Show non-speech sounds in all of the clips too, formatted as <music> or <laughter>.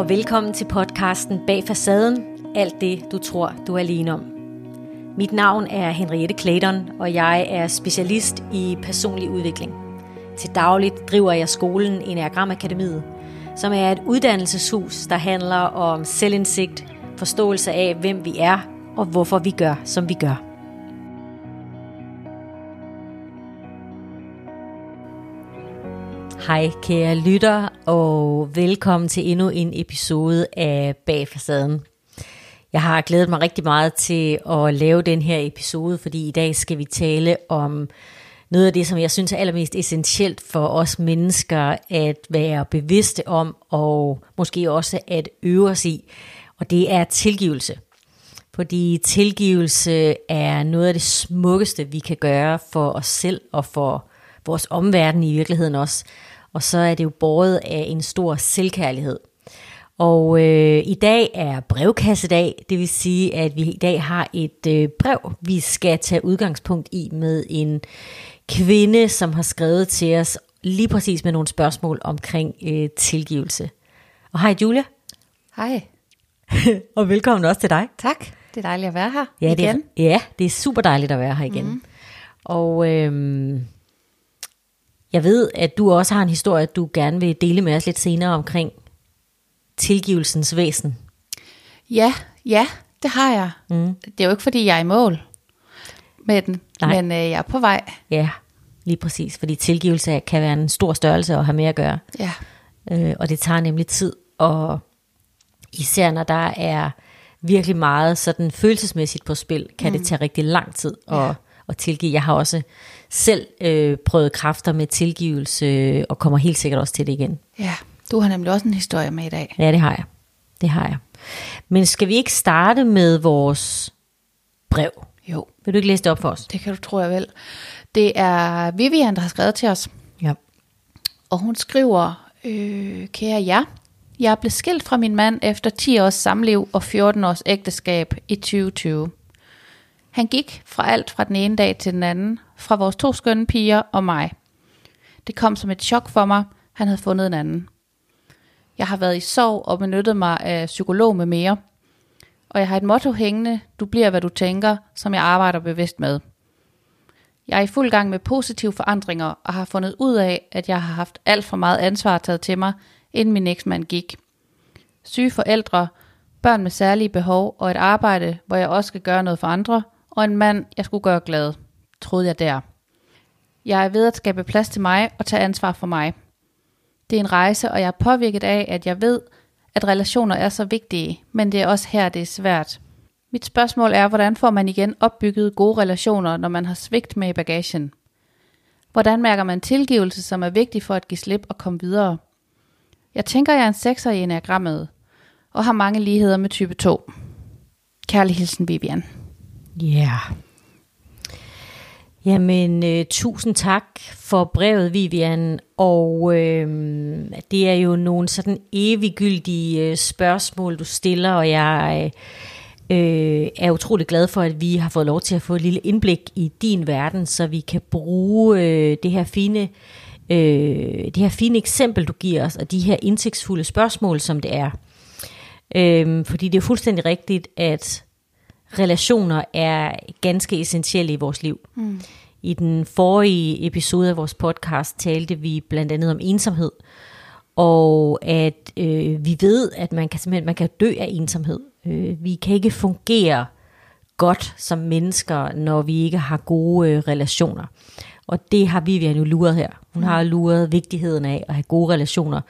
og velkommen til podcasten Bag Facaden, alt det du tror du er alene om. Mit navn er Henriette Clayton, og jeg er specialist i personlig udvikling. Til dagligt driver jeg skolen Enneagram Akademiet, som er et uddannelseshus, der handler om selvindsigt, forståelse af, hvem vi er og hvorfor vi gør, som vi gør. Hej kære lytter, og velkommen til endnu en episode af Bag Facaden. Jeg har glædet mig rigtig meget til at lave den her episode, fordi i dag skal vi tale om noget af det, som jeg synes er allermest essentielt for os mennesker at være bevidste om, og måske også at øve os i, og det er tilgivelse. Fordi tilgivelse er noget af det smukkeste, vi kan gøre for os selv og for vores omverden i virkeligheden også. Og så er det jo båret af en stor selvkærlighed. Og øh, i dag er brevkassedag, det vil sige, at vi i dag har et øh, brev, vi skal tage udgangspunkt i med en kvinde, som har skrevet til os lige præcis med nogle spørgsmål omkring øh, tilgivelse. Og hej Julia. Hej. <laughs> og velkommen også til dig. Tak. Det er dejligt at være her ja, igen. Det er, ja, det er super dejligt at være her igen. Mm. Og øh, jeg ved, at du også har en historie, du gerne vil dele med os lidt senere omkring tilgivelsens væsen. Ja, ja, det har jeg. Mm. Det er jo ikke, fordi jeg er i mål med den, Nej. men øh, jeg er på vej. Ja, lige præcis, fordi tilgivelse kan være en stor størrelse at have med at gøre. Ja. Øh, og det tager nemlig tid, og især når der er virkelig meget sådan følelsesmæssigt på spil, kan mm. det tage rigtig lang tid at, ja. At tilgive. Jeg har også selv øh, prøvet kræfter med tilgivelse, og kommer helt sikkert også til det igen. Ja, du har nemlig også en historie med i dag. Ja, det har jeg. Det har jeg. Men skal vi ikke starte med vores brev? Jo. Vil du ikke læse det op for os? Det kan du tro, jeg vel. Det er Vivian, der har skrevet til os. Ja. Og hun skriver, øh, kære jer, jeg blev skilt fra min mand efter 10 års samliv og 14 års ægteskab i 2020. Han gik fra alt fra den ene dag til den anden, fra vores to skønne piger og mig. Det kom som et chok for mig, han havde fundet en anden. Jeg har været i sorg og benyttet mig af psykolog med mere. Og jeg har et motto hængende, du bliver hvad du tænker, som jeg arbejder bevidst med. Jeg er i fuld gang med positive forandringer og har fundet ud af, at jeg har haft alt for meget ansvar taget til mig, inden min eksmand gik. Syge forældre, børn med særlige behov og et arbejde, hvor jeg også skal gøre noget for andre, og en mand, jeg skulle gøre glad, troede jeg der. Jeg er ved at skabe plads til mig og tage ansvar for mig. Det er en rejse, og jeg er påvirket af, at jeg ved, at relationer er så vigtige, men det er også her, det er svært. Mit spørgsmål er, hvordan får man igen opbygget gode relationer, når man har svigt med i bagagen? Hvordan mærker man tilgivelse, som er vigtig for at give slip og komme videre? Jeg tænker, jeg er en sekser i enagrammet, og har mange ligheder med type 2. Kærlig hilsen, Vivian. Ja. Yeah. Jamen, øh, tusind tak for brevet, Vivian. Og øh, det er jo nogle sådan eviggyldige øh, spørgsmål, du stiller, og jeg øh, øh, er utrolig glad for, at vi har fået lov til at få et lille indblik i din verden, så vi kan bruge øh, det her fine øh, det her fine eksempel, du giver os, og de her indsigtsfulde spørgsmål, som det er. Øh, fordi det er fuldstændig rigtigt, at relationer er ganske essentielle i vores liv. Mm. I den forrige episode af vores podcast talte vi blandt andet om ensomhed, og at øh, vi ved, at man kan simpelthen man kan dø af ensomhed. Øh, vi kan ikke fungere godt som mennesker, når vi ikke har gode øh, relationer. Og det har Vivian jo luret her. Hun har luret vigtigheden af at have gode relationer,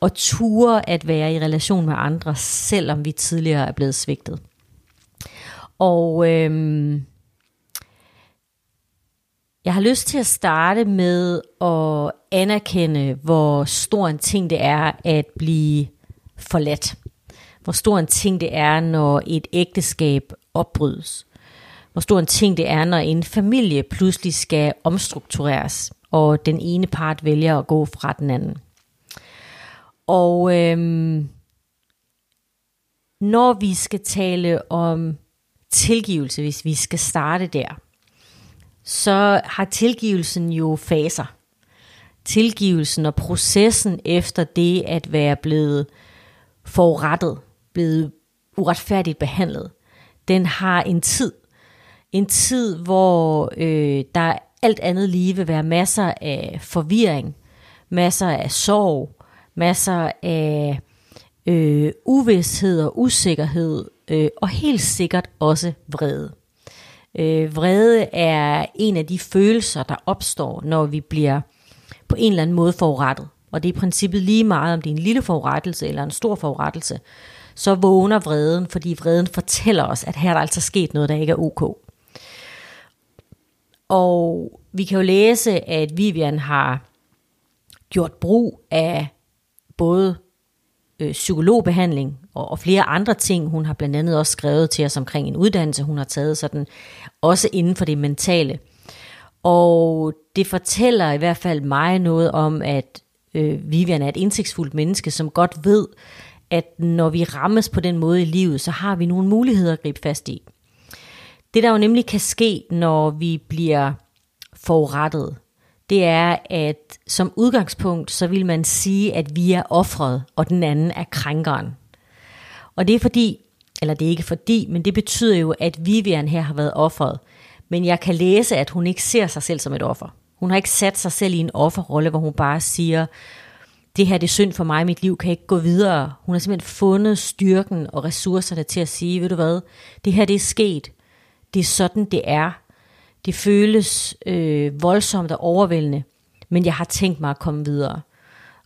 og ture at være i relation med andre, selvom vi tidligere er blevet svigtet. Og øhm, jeg har lyst til at starte med at anerkende, hvor stor en ting det er at blive forladt. Hvor stor en ting det er, når et ægteskab opbrydes. Hvor stor en ting det er, når en familie pludselig skal omstruktureres, og den ene part vælger at gå fra den anden. Og øhm, når vi skal tale om tilgivelse, hvis vi skal starte der, så har tilgivelsen jo faser. Tilgivelsen og processen efter det at være blevet forurettet, blevet uretfærdigt behandlet, den har en tid. En tid, hvor øh, der alt andet lige vil være masser af forvirring, masser af sorg, masser af øh, uvidshed og usikkerhed, øh, og helt sikkert også vrede. Øh, vrede er en af de følelser, der opstår, når vi bliver på en eller anden måde forurettet. Og det er i princippet lige meget, om det er en lille forurettelse eller en stor forurettelse. Så vågner vreden, fordi vreden fortæller os, at her er der altså sket noget, der ikke er ok. Og vi kan jo læse, at Vivian har gjort brug af både øh, psykologbehandling og, og flere andre ting. Hun har blandt andet også skrevet til os omkring en uddannelse, hun har taget sådan, også inden for det mentale. Og det fortæller i hvert fald mig noget om, at øh, Vivian er et indsigtsfuldt menneske, som godt ved, at når vi rammes på den måde i livet, så har vi nogle muligheder at gribe fast i. Det der jo nemlig kan ske, når vi bliver forurettet, det er, at som udgangspunkt, så vil man sige, at vi er offret, og den anden er krænkeren. Og det er fordi, eller det er ikke fordi, men det betyder jo, at Vivian her har været offeret. Men jeg kan læse, at hun ikke ser sig selv som et offer. Hun har ikke sat sig selv i en offerrolle, hvor hun bare siger, det her det er synd for mig, mit liv kan ikke gå videre. Hun har simpelthen fundet styrken og ressourcerne til at sige, ved du hvad, det her det er sket. Det er sådan, det er. Det føles øh, voldsomt og overvældende, men jeg har tænkt mig at komme videre.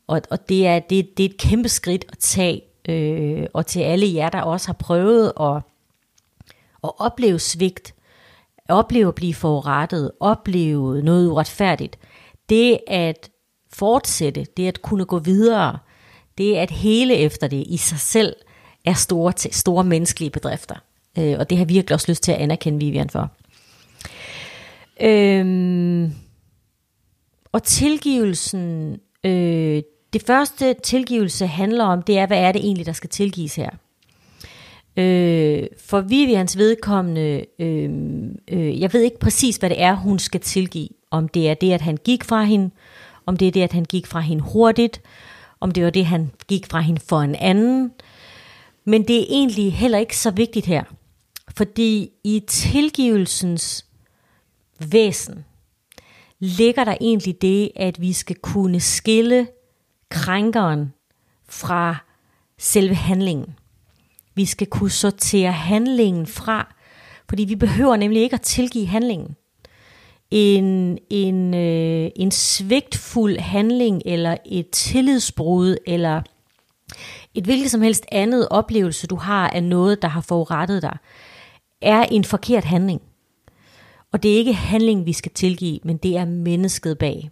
Og, og det, er, det, det er et kæmpe skridt at tage, øh, og til alle jer, der også har prøvet at, at opleve svigt, opleve at blive forurettet, opleve noget uretfærdigt, det at fortsætte, det at kunne gå videre, det at hele efter det i sig selv er store, store menneskelige bedrifter. Øh, og det har jeg virkelig også lyst til at anerkende Vivian for. Øhm, og tilgivelsen, øh, det første tilgivelse handler om, det er, hvad er det egentlig, der skal tilgives her? Øh, for Vivians vedkommende, øh, øh, jeg ved ikke præcis, hvad det er, hun skal tilgive. Om det er det, at han gik fra hende, om det er det, at han gik fra hende hurtigt, om det var det, han gik fra hende for en anden. Men det er egentlig heller ikke så vigtigt her. Fordi i tilgivelsens væsen ligger der egentlig det, at vi skal kunne skille krænkeren fra selve handlingen. Vi skal kunne sortere handlingen fra, fordi vi behøver nemlig ikke at tilgive handlingen. En, en, øh, en svigtfuld handling, eller et tillidsbrud, eller et hvilket som helst andet oplevelse, du har af noget, der har forurettet dig, er en forkert handling. Og det er ikke handling, vi skal tilgive, men det er mennesket bag.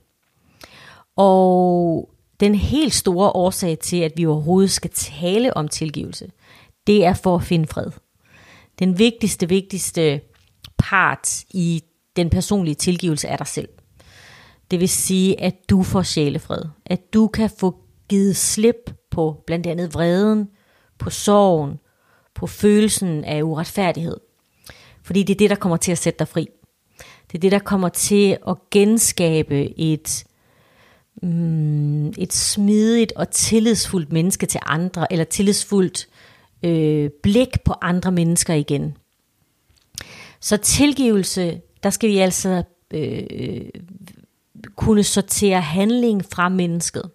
Og den helt store årsag til, at vi overhovedet skal tale om tilgivelse, det er for at finde fred. Den vigtigste, vigtigste part i den personlige tilgivelse er dig selv. Det vil sige, at du får sjælefred. At du kan få givet slip på blandt andet vreden, på sorgen, på følelsen af uretfærdighed. Fordi det er det, der kommer til at sætte dig fri. Det er det, der kommer til at genskabe et, mm, et smidigt og tillidsfuldt menneske til andre, eller tillidsfuldt øh, blik på andre mennesker igen. Så tilgivelse, der skal vi altså øh, kunne sortere handling fra mennesket.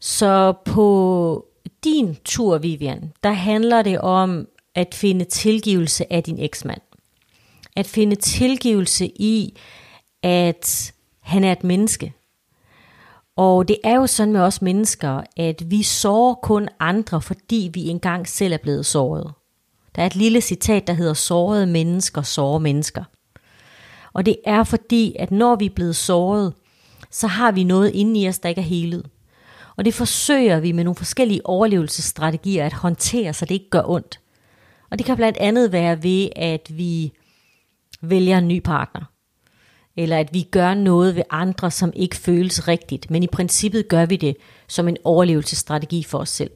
Så på din tur, Vivian, der handler det om at finde tilgivelse af din eksmand. At finde tilgivelse i, at han er et menneske. Og det er jo sådan med os mennesker, at vi sårer kun andre, fordi vi engang selv er blevet såret. Der er et lille citat, der hedder, sårede mennesker sårer mennesker. Og det er fordi, at når vi er blevet såret, så har vi noget inde i os, der ikke er helet. Og det forsøger vi med nogle forskellige overlevelsesstrategier at håndtere, så det ikke gør ondt. Og det kan blandt andet være ved, at vi vælger en ny partner. Eller at vi gør noget ved andre, som ikke føles rigtigt. Men i princippet gør vi det som en overlevelsesstrategi for os selv.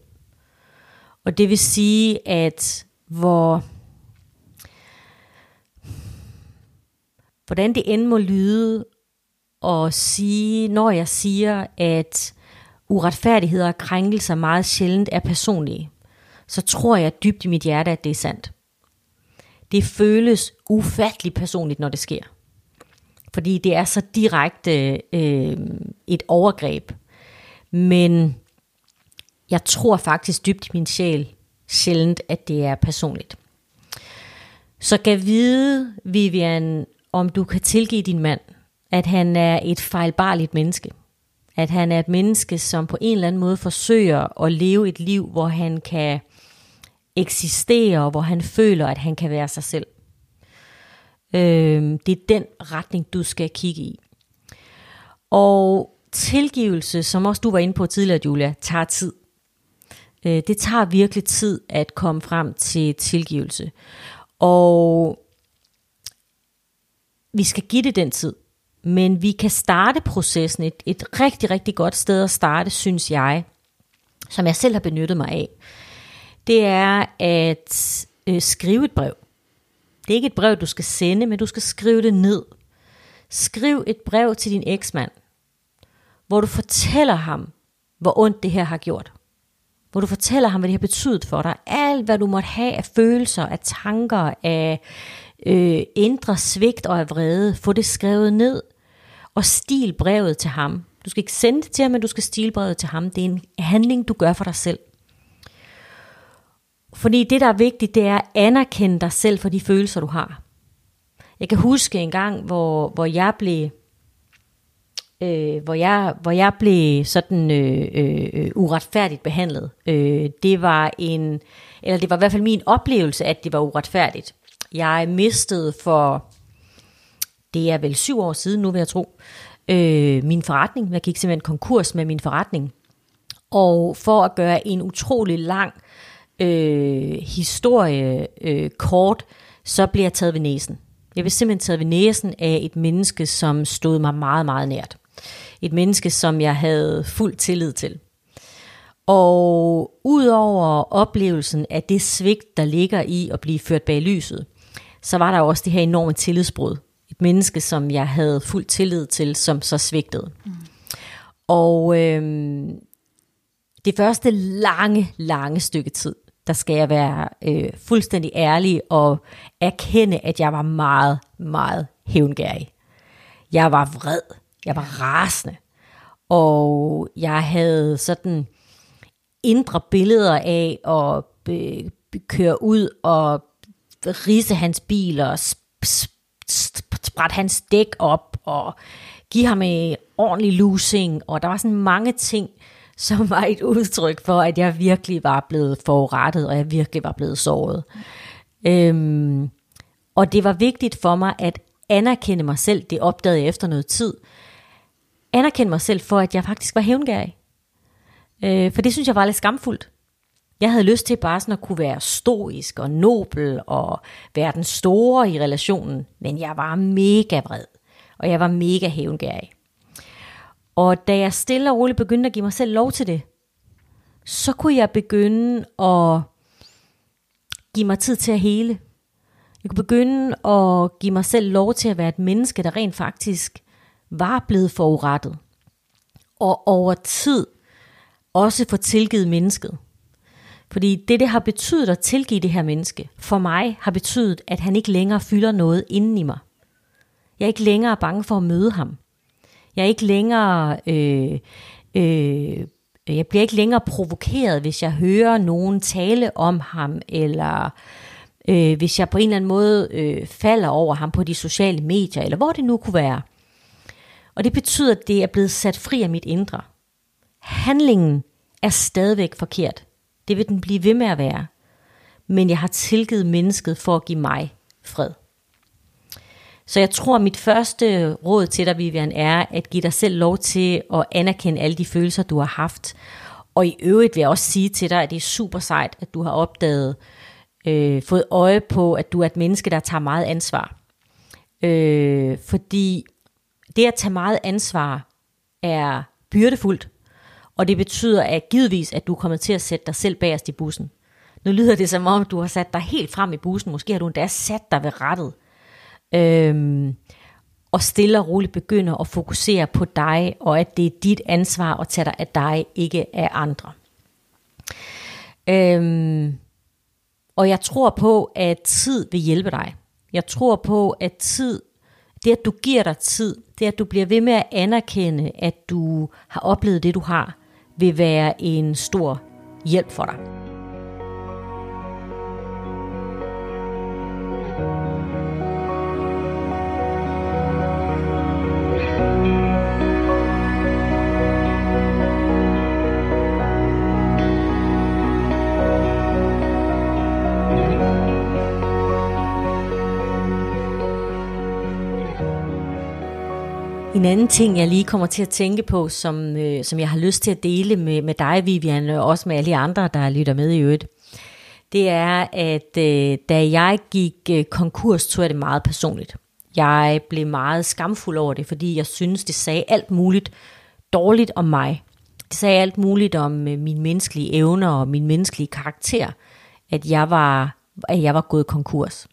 Og det vil sige, at hvor hvordan det end må lyde og sige, når jeg siger, at uretfærdigheder og krænkelser meget sjældent er personlige, så tror jeg dybt i mit hjerte, at det er sandt. Det føles ufattelig personligt, når det sker. Fordi det er så direkte øh, et overgreb. Men jeg tror faktisk dybt i min sjæl sjældent, at det er personligt. Så kan vide, Vivian, om du kan tilgive din mand, at han er et fejlbarligt menneske. At han er et menneske, som på en eller anden måde forsøger at leve et liv, hvor han kan eksistere, og hvor han føler, at han kan være sig selv. Øh, det er den retning, du skal kigge i. Og tilgivelse, som også du var inde på tidligere, Julia, tager tid. Øh, det tager virkelig tid at komme frem til tilgivelse. Og vi skal give det den tid. Men vi kan starte processen et, et rigtig, rigtig godt sted at starte, synes jeg, som jeg selv har benyttet mig af. Det er at øh, skrive et brev. Det er ikke et brev, du skal sende, men du skal skrive det ned. Skriv et brev til din eksmand, hvor du fortæller ham, hvor ondt det her har gjort. Hvor du fortæller ham, hvad det har betydet for dig. Alt, hvad du måtte have af følelser, af tanker, af øh, indre svigt og af vrede. Få det skrevet ned og stil brevet til ham. Du skal ikke sende det til ham, men du skal stile brevet til ham. Det er en handling, du gør for dig selv. Fordi det, der er vigtigt, det er at anerkende dig selv for de følelser, du har. Jeg kan huske en gang, hvor, hvor jeg blev øh, hvor, jeg, hvor jeg blev sådan øh, øh, uretfærdigt behandlet. Øh, det var en, eller det var i hvert fald min oplevelse, at det var uretfærdigt. Jeg mistede for, det er vel syv år siden nu vil jeg tro, øh, min forretning. Jeg gik simpelthen konkurs med min forretning. Og for at gøre en utrolig lang øh, historie øh, kort, så bliver jeg taget ved næsen. Jeg blev simpelthen taget ved næsen af et menneske, som stod mig meget, meget nært. Et menneske, som jeg havde fuld tillid til. Og udover oplevelsen af det svigt, der ligger i at blive ført bag lyset, så var der også det her enorme tillidsbrud. Et menneske, som jeg havde fuld tillid til, som så svigtede. Mm. Og øh, det første lange, lange stykke tid, der skal jeg være øh, fuldstændig ærlig og erkende, at jeg var meget, meget hævngærig. Jeg var vred. Jeg var rasende. Og jeg havde sådan indre billeder af at be, be, køre ud og rise hans bil og sprætte hans dæk op og give ham en ordentlig losing. Og der var sådan mange ting, som var et udtryk for, at jeg virkelig var blevet forurettet, og jeg virkelig var blevet såret. Øhm, og det var vigtigt for mig at anerkende mig selv, det opdagede jeg efter noget tid, anerkende mig selv for, at jeg faktisk var hævngærig. Øh, for det synes jeg var lidt skamfuldt. Jeg havde lyst til bare sådan at kunne være stoisk og nobel og være den store i relationen, men jeg var mega vred, og jeg var mega hævngærig. Og da jeg stille og roligt begyndte at give mig selv lov til det, så kunne jeg begynde at give mig tid til at hele. Jeg kunne begynde at give mig selv lov til at være et menneske, der rent faktisk var blevet forurettet. Og over tid også få tilgivet mennesket. Fordi det, det har betydet at tilgive det her menneske, for mig har betydet, at han ikke længere fylder noget inden i mig. Jeg er ikke længere bange for at møde ham. Jeg er ikke længere... Øh, øh, jeg bliver ikke længere provokeret, hvis jeg hører nogen tale om ham, eller øh, hvis jeg på en eller anden måde øh, falder over ham på de sociale medier, eller hvor det nu kunne være. Og det betyder, at det er blevet sat fri af mit indre. Handlingen er stadigvæk forkert. Det vil den blive ved med at være. Men jeg har tilgivet mennesket for at give mig fred. Så jeg tror, at mit første råd til dig, Vivian, er at give dig selv lov til at anerkende alle de følelser, du har haft. Og i øvrigt vil jeg også sige til dig, at det er super sejt, at du har opdaget, øh, fået øje på, at du er et menneske, der tager meget ansvar. Øh, fordi det at tage meget ansvar er byrdefuldt, og det betyder at givetvis, at du er kommet til at sætte dig selv bagerst i bussen. Nu lyder det som om, du har sat dig helt frem i bussen. Måske har du endda sat dig ved rettet. Øhm, og stille og roligt begynder at fokusere på dig, og at det er dit ansvar at tage dig af dig, ikke af andre. Øhm, og jeg tror på, at tid vil hjælpe dig. Jeg tror på, at tid, det at du giver dig tid, det at du bliver ved med at anerkende, at du har oplevet det, du har, vil være en stor hjælp for dig. En anden ting, jeg lige kommer til at tænke på, som, øh, som jeg har lyst til at dele med, med dig, Vivian, og også med alle de andre, der lytter med i øvrigt, det er, at øh, da jeg gik øh, konkurs, tog jeg det meget personligt. Jeg blev meget skamfuld over det, fordi jeg synes, det sagde alt muligt dårligt om mig. Det sagde alt muligt om øh, mine menneskelige evner og min menneskelige karakter, at jeg var, at jeg var gået konkurs.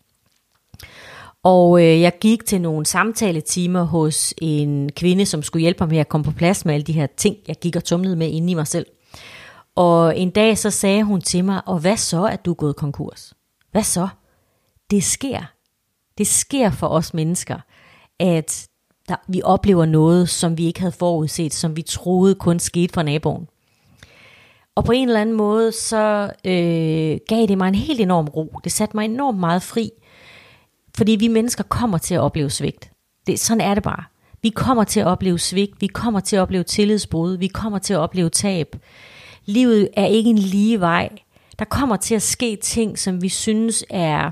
Og øh, jeg gik til nogle samtaletimer hos en kvinde, som skulle hjælpe mig med at komme på plads med alle de her ting, jeg gik og tumlede med inde i mig selv. Og en dag så sagde hun til mig, og hvad så, at du er gået konkurs? Hvad så? Det sker. Det sker for os mennesker, at der, vi oplever noget, som vi ikke havde forudset, som vi troede kun skete for naboen. Og på en eller anden måde, så øh, gav det mig en helt enorm ro. Det satte mig enormt meget fri, fordi vi mennesker kommer til at opleve svigt. Det, sådan er det bare. Vi kommer til at opleve svigt, vi kommer til at opleve tillidsbrud, vi kommer til at opleve tab. Livet er ikke en lige vej. Der kommer til at ske ting, som vi synes er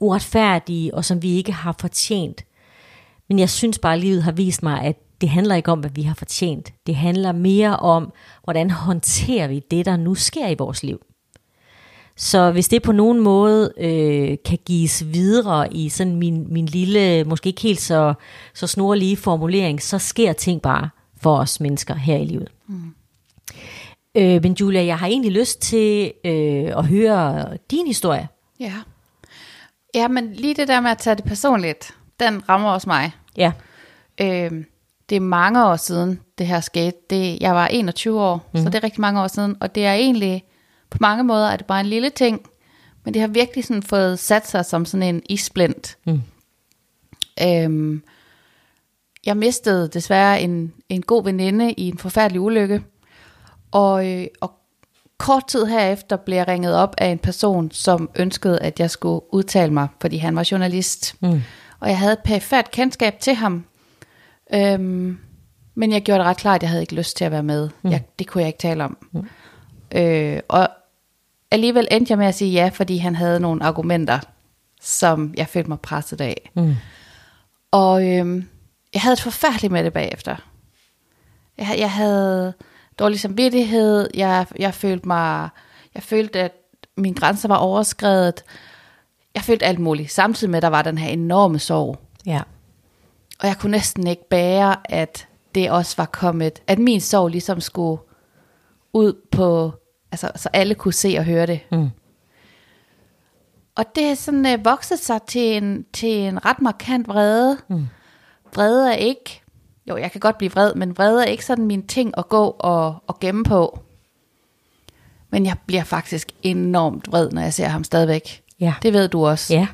uretfærdige, og som vi ikke har fortjent. Men jeg synes bare, at livet har vist mig, at det handler ikke om, hvad vi har fortjent. Det handler mere om, hvordan håndterer vi det, der nu sker i vores liv. Så hvis det på nogen måde øh, kan gives videre i sådan min, min lille, måske ikke helt så, så snorlige formulering, så sker ting bare for os mennesker her i livet. Mm. Øh, men Julia, jeg har egentlig lyst til øh, at høre din historie. Ja. Ja, men lige det der med at tage det personligt, den rammer også mig. Ja. Øh, det er mange år siden, det her skete. Det, jeg var 21 år, mm. så det er rigtig mange år siden. Og det er egentlig på mange måder er det bare en lille ting, men det har virkelig sådan fået sat sig som sådan en isblint. Mm. Øhm, jeg mistede desværre en, en god veninde i en forfærdelig ulykke, og, øh, og kort tid herefter blev jeg ringet op af en person, som ønskede, at jeg skulle udtale mig, fordi han var journalist. Mm. Og jeg havde et perifært kendskab til ham, øhm, men jeg gjorde det ret klart, at jeg havde ikke lyst til at være med. Mm. Jeg, det kunne jeg ikke tale om. Mm. Øh, og alligevel endte jeg med at sige ja, fordi han havde nogle argumenter, som jeg følte mig presset af. Mm. Og øh, jeg havde et forfærdeligt med det bagefter. Jeg, jeg havde dårlig samvittighed, jeg, jeg følte mig, jeg følte, at mine grænser var overskrevet. Jeg følte alt muligt, samtidig med, at der var den her enorme sorg. Ja. Og jeg kunne næsten ikke bære, at det også var kommet, at min sorg ligesom skulle ud på, altså så alle kunne se og høre det. Mm. Og det er sådan uh, vokset sig til en, til en ret markant vrede. Mm. Vrede er ikke, jo jeg kan godt blive vred, men vrede er ikke sådan min ting at gå og, og gemme på. Men jeg bliver faktisk enormt vred, når jeg ser ham stadigvæk. Ja. Det ved du også. Ja,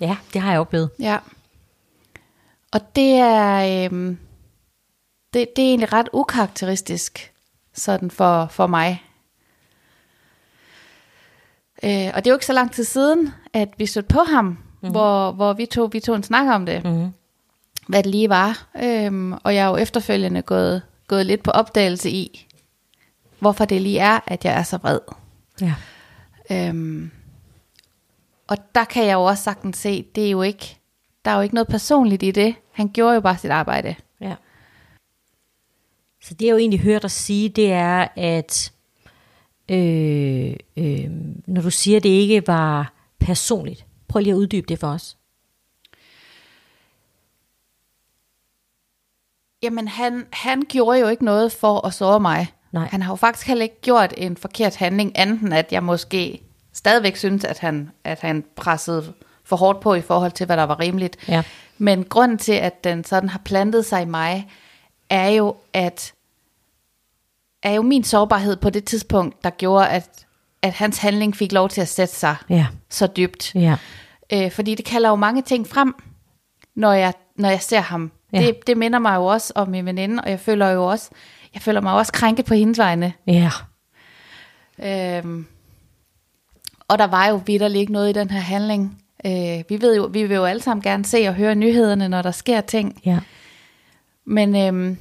ja det har jeg oplevet. Ja. Og det er, øhm, det, det er egentlig ret ukarakteristisk sådan for, for mig. Øh, og det er jo ikke så lang tid siden, at vi stod på ham, mm-hmm. hvor, hvor vi, tog, vi tog en snak om det. Mm-hmm. Hvad det lige var. Øhm, og jeg er jo efterfølgende gået, gået lidt på opdagelse i, hvorfor det lige er, at jeg er så vred. Ja. Øhm, og der kan jeg jo også sagtens se, det er jo ikke, der er jo ikke noget personligt i det. Han gjorde jo bare sit arbejde. Ja. Så det jeg jo egentlig hørt dig sige, det er, at øh, øh, når du siger, at det ikke var personligt, prøv lige at uddybe det for os. Jamen, han, han gjorde jo ikke noget for at såre mig. Nej. Han har jo faktisk heller ikke gjort en forkert handling, anden at jeg måske stadigvæk synes, at han, at han pressede for hårdt på i forhold til, hvad der var rimeligt. Ja. Men grunden til, at den sådan har plantet sig i mig, er jo, at er jo min sårbarhed på det tidspunkt, der gjorde, at, at hans handling fik lov til at sætte sig Ja. så dybt. Ja. Øh, fordi det kalder jo mange ting frem, når jeg, når jeg ser ham. Ja. Det, det minder mig jo også om min veninde, og jeg føler jo også, jeg føler mig også krænket på hendes vegne. Ja. Øhm, og der var jo vidderligt ikke noget i den her handling. Øh, vi ved jo, vi vil jo alle sammen gerne se og høre nyhederne, når der sker ting. Ja. Men øhm,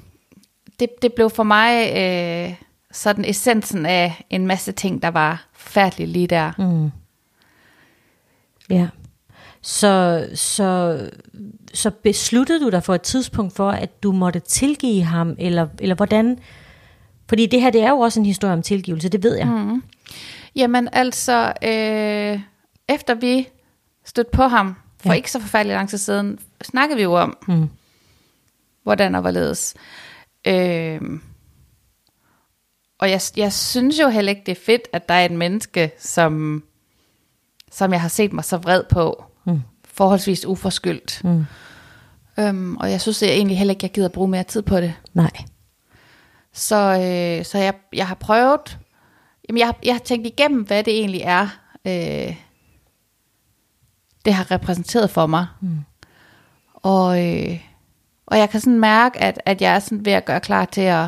det, det blev for mig øh, sådan essensen af en masse ting, der var forfærdelige lige der. Mm. Ja. Så, så, så besluttede du dig for et tidspunkt for, at du måtte tilgive ham, eller, eller hvordan? Fordi det her, det er jo også en historie om tilgivelse, det ved jeg. Mm. Jamen altså, øh, efter vi stødte på ham for Ja. ikke så forfærdelig lang tid siden, snakkede vi jo om, Mm. hvordan og hvorledes. Øh, og jeg, jeg synes jo heller ikke, det er fedt, at der er et menneske, som, som jeg har set mig så vred på, Mm. forholdsvis uforskyldt. Mm. Øhm, og jeg synes jeg egentlig heller ikke, jeg gider bruge mere tid på det. Nej. Så, øh, så jeg, jeg har prøvet, jamen jeg, har- jeg har tænkt igennem, hvad det egentlig er, øh, det har repræsenteret for mig. Mm. Og, øh, og jeg kan sådan mærke, at, at jeg er sådan ved at gøre klar til at,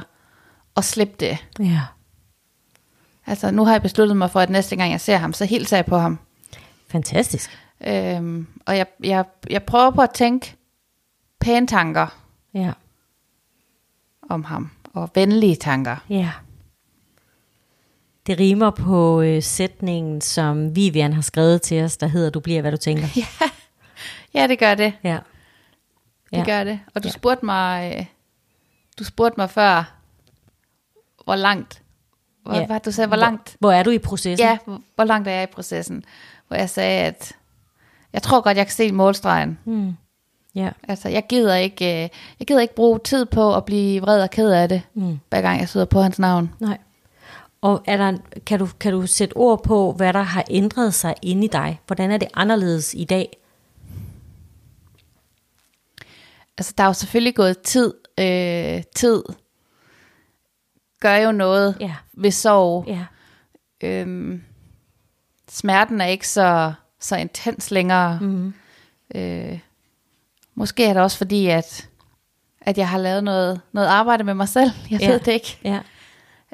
at slippe det. Ja. Altså nu har jeg besluttet mig for, at næste gang jeg ser ham, så hilser jeg på ham. Fantastisk. Øhm, og jeg, jeg, jeg prøver på at tænke pæne tanker Ja. om ham, og venlige tanker. Ja. Det rimer på øh, sætningen, som Vivian har skrevet til os, der hedder, du bliver, hvad du tænker. <laughs> Ja, ja det gør det. Ja. Det Ja. gør det. Og du Ja. spurgte mig, øh, du spurgte mig før, hvor langt, hvor, Ja. hvad du sagde, hvor langt, Hvor er du i processen? ja, hvor, hvor langt er jeg i processen? Hvor jeg sagde, at jeg tror godt, jeg kan se målstregen. Mm. Ja. Altså, jeg gider ikke, øh, jeg gider ikke bruge tid på at blive vred og ked af det, Mm. hver gang jeg sidder på hans navn. Nej. Og er der, kan, du, kan du sætte ord på, hvad der har ændret sig inde i dig? Hvordan er det anderledes i dag? Altså, der er jo selvfølgelig gået tid. Øh, tid gør jo noget Ja. ved sorg. Ja. Øhm, smerten er ikke så, så intens længere. Mm. Øh, måske er det også fordi, at, at jeg har lavet noget, noget arbejde med mig selv. Jeg Ja. ved det ikke. Ja.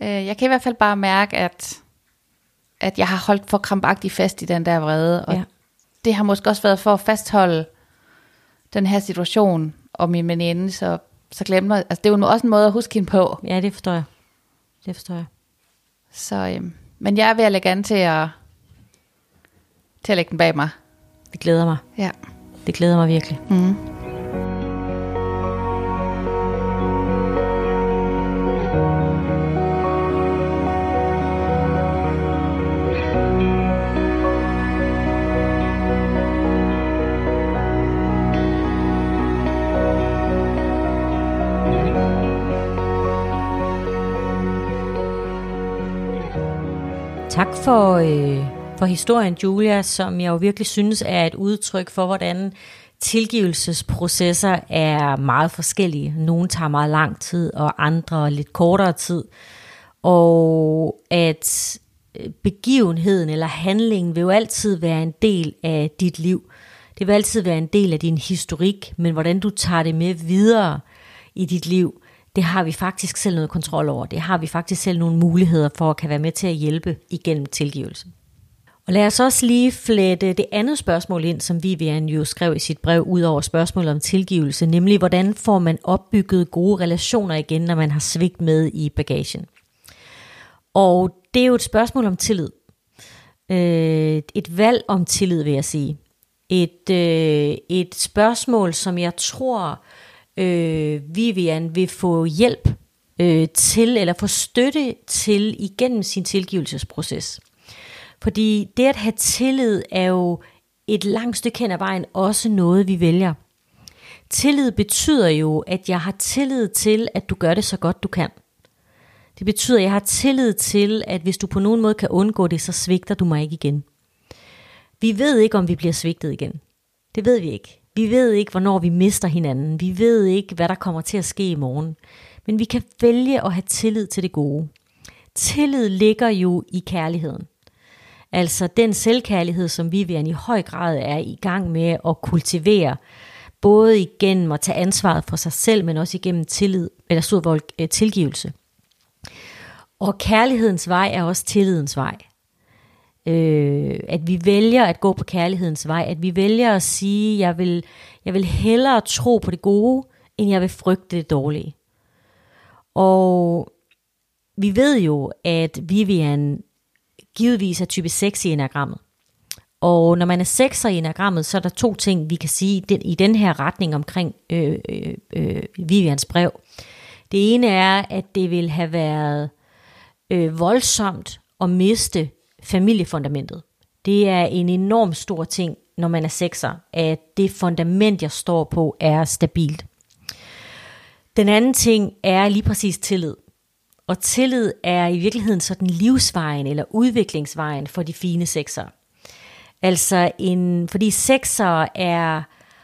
Øh, jeg kan i hvert fald bare mærke, at, at jeg har holdt for krampagtigt fast i den der vrede. Og Ja. det har måske også været for at fastholde den her situation og min veninde, så, så glemmer altså det er jo også en måde at huske hende på. ja, det forstår jeg. Det forstår jeg. Så, øhm, men jeg er ved at lægge an til at, til at lægge den bag mig. Det glæder mig. Ja. Det glæder mig virkelig. Mm. For, øh, for historien, Julia, som jeg jo virkelig synes er et udtryk for, hvordan tilgivelsesprocesser er meget forskellige. Nogle tager meget lang tid, og andre lidt kortere tid. Og at øh, begivenheden eller handlingen vil jo altid være en del af dit liv. Det vil altid være en del af din historik, men hvordan du tager det med videre i dit liv, det har vi faktisk selv noget kontrol over. Det har vi faktisk selv nogle muligheder for at kan være med til at hjælpe igennem tilgivelse. Og lad os også lige flette det andet spørgsmål ind, som Vivian jo skrev i sit brev, ud over spørgsmålet om tilgivelse, nemlig hvordan får man opbygget gode relationer igen, når man har svigt med i bagagen. Og det er jo et spørgsmål om tillid. Øh, et valg om tillid, vil jeg sige. Et, øh, et spørgsmål, som jeg tror, øh, Vivian vil få hjælp øh, til, eller få støtte til igennem sin tilgivelsesproces. Fordi det at have tillid er jo et langt stykke hen ad vejen også noget, vi vælger. Tillid betyder jo, at jeg har tillid til, at du gør det så godt du kan. Det betyder, at jeg har tillid til, at hvis du på nogen måde kan undgå det, så svigter du mig ikke igen. Vi ved ikke, om vi bliver svigtet igen. Det ved vi ikke. Vi ved ikke, hvornår vi mister hinanden. Vi ved ikke, hvad der kommer til at ske i morgen. Men vi kan vælge at have tillid til det gode. Tillid ligger jo i kærligheden. Altså den selvkærlighed, som Vivian i høj grad er i gang med at kultivere, både igennem at tage ansvaret for sig selv, men også igennem tillid, eller stor øh, tilgivelse. Og kærlighedens vej er også tillidens vej. Øh, at vi vælger at gå på kærlighedens vej, at vi vælger at sige, jeg vil, jeg vil hellere tro på det gode, end jeg vil frygte det dårlige. Og vi ved jo, at Vivian givetvis er type 6 i enagrammet. Og når man er 6 i enagrammet, så er der to ting, vi kan sige i den her retning omkring øh, øh, øh, Vivians brev. Det ene er, at det vil have været øh, voldsomt at miste familiefundamentet. Det er en enorm stor ting, når man er sekser, at det fundament, jeg står på, er stabilt. Den anden ting er lige præcis tillid. Og tillid er i virkeligheden sådan livsvejen eller udviklingsvejen for de fine sekser. Altså en, fordi sekser er,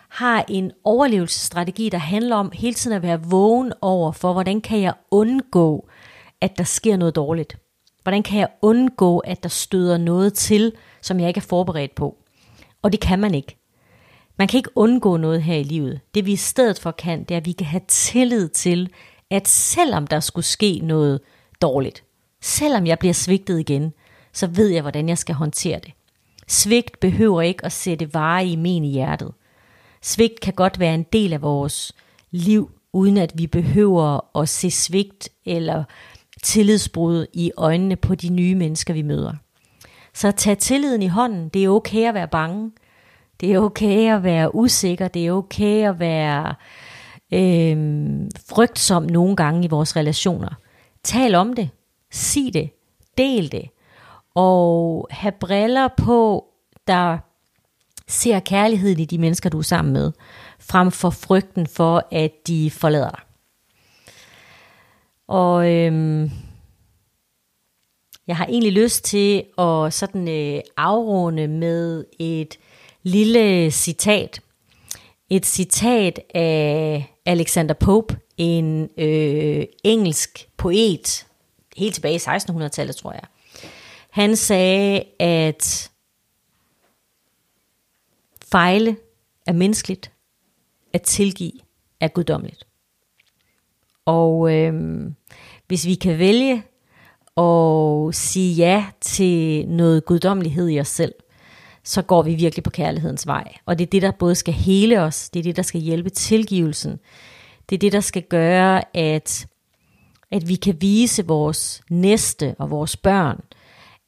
har en overlevelsesstrategi, der handler om hele tiden at være vågen over for, hvordan kan jeg undgå, at der sker noget dårligt. Hvordan kan jeg undgå, at der støder noget til, som jeg ikke er forberedt på? Og det kan man ikke. Man kan ikke undgå noget her i livet. Det vi i stedet for kan, det er, at vi kan have tillid til, at selvom der skulle ske noget dårligt, selvom jeg bliver svigtet igen, så ved jeg, hvordan jeg skal håndtere det. Svigt behøver ikke at sætte vare i men i hjertet. Svigt kan godt være en del af vores liv, uden at vi behøver at se svigt eller tillidsbrud i øjnene på de nye mennesker, vi møder. Så tag tilliden i hånden. Det er okay at være bange. Det er okay at være usikker. Det er okay at være øh, frygtsom nogle gange i vores relationer. Tal om det. Sig det. Del det. Og have briller på, der ser kærligheden i de mennesker, du er sammen med, frem for frygten for, at de forlader dig. Og øhm, jeg har egentlig lyst til at sådan øh, afrunde med et lille citat. Et citat af Alexander Pope, en øh, engelsk poet, helt tilbage i 1600-tallet, tror jeg. Han sagde, at fejle er menneskeligt, at tilgive er guddommeligt. Og øh, hvis vi kan vælge at sige ja til noget guddommelighed i os selv, så går vi virkelig på kærlighedens vej. Og det er det, der både skal hele os, det er det, der skal hjælpe tilgivelsen. Det er det, der skal gøre, at, at vi kan vise vores næste og vores børn,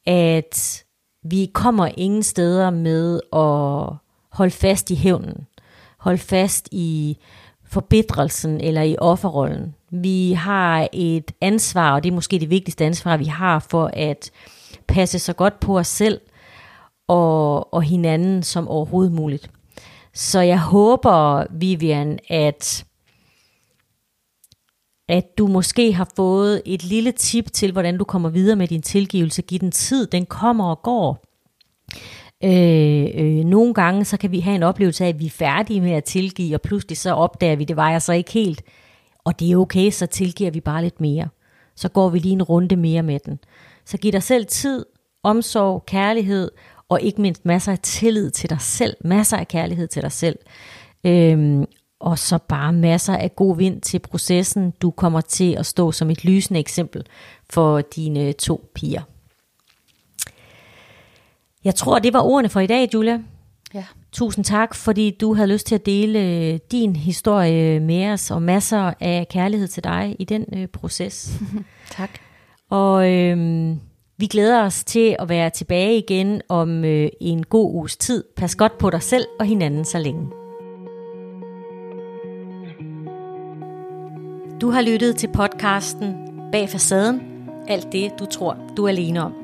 at vi kommer ingen steder med at holde fast i hævnen, holde fast i forbedrelsen eller i offerrollen. Vi har et ansvar, og det er måske det vigtigste ansvar, vi har for at passe så godt på os selv og, og hinanden som overhovedet muligt. Så jeg håber, Vivian, at, at du måske har fået et lille tip til, hvordan du kommer videre med din tilgivelse. Giv den tid, den kommer og går. Øh, øh, nogle gange så kan vi have en oplevelse af, at vi er færdige med at tilgive, og pludselig så opdager vi, at det var jeg så ikke helt. Og det er okay, så tilgiver vi bare lidt mere. Så går vi lige en runde mere med den. Så giv dig selv tid, omsorg, kærlighed, og ikke mindst masser af tillid til dig selv, masser af kærlighed til dig selv. Øhm, og så bare masser af god vind til processen. Du kommer til at stå som et lysende eksempel for dine to piger. Jeg tror, det var ordene for i dag, Julia. Ja. Tusind tak, fordi du havde lyst til at dele øh, din historie med os, og masser af kærlighed til dig i den øh, proces. <laughs> tak. Og øh, vi glæder os til at være tilbage igen om øh, en god uges tid. Pas godt på dig selv og hinanden så længe. Du har lyttet til podcasten Bag facaden. Alt det, du tror, du er alene om.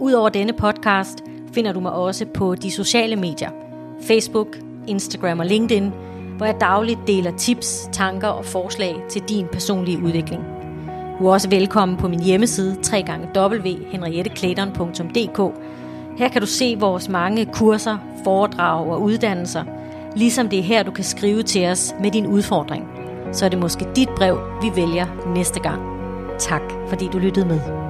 Udover denne podcast finder du mig også på de sociale medier, Facebook, Instagram og LinkedIn, hvor jeg dagligt deler tips, tanker og forslag til din personlige udvikling. Du er også velkommen på min hjemmeside www.henrietteklæderen.dk. Her kan du se vores mange kurser, foredrag og uddannelser, Ligesom det er her, du kan skrive til os med din udfordring. Så er det måske dit brev, vi vælger næste gang. Tak fordi du lyttede med.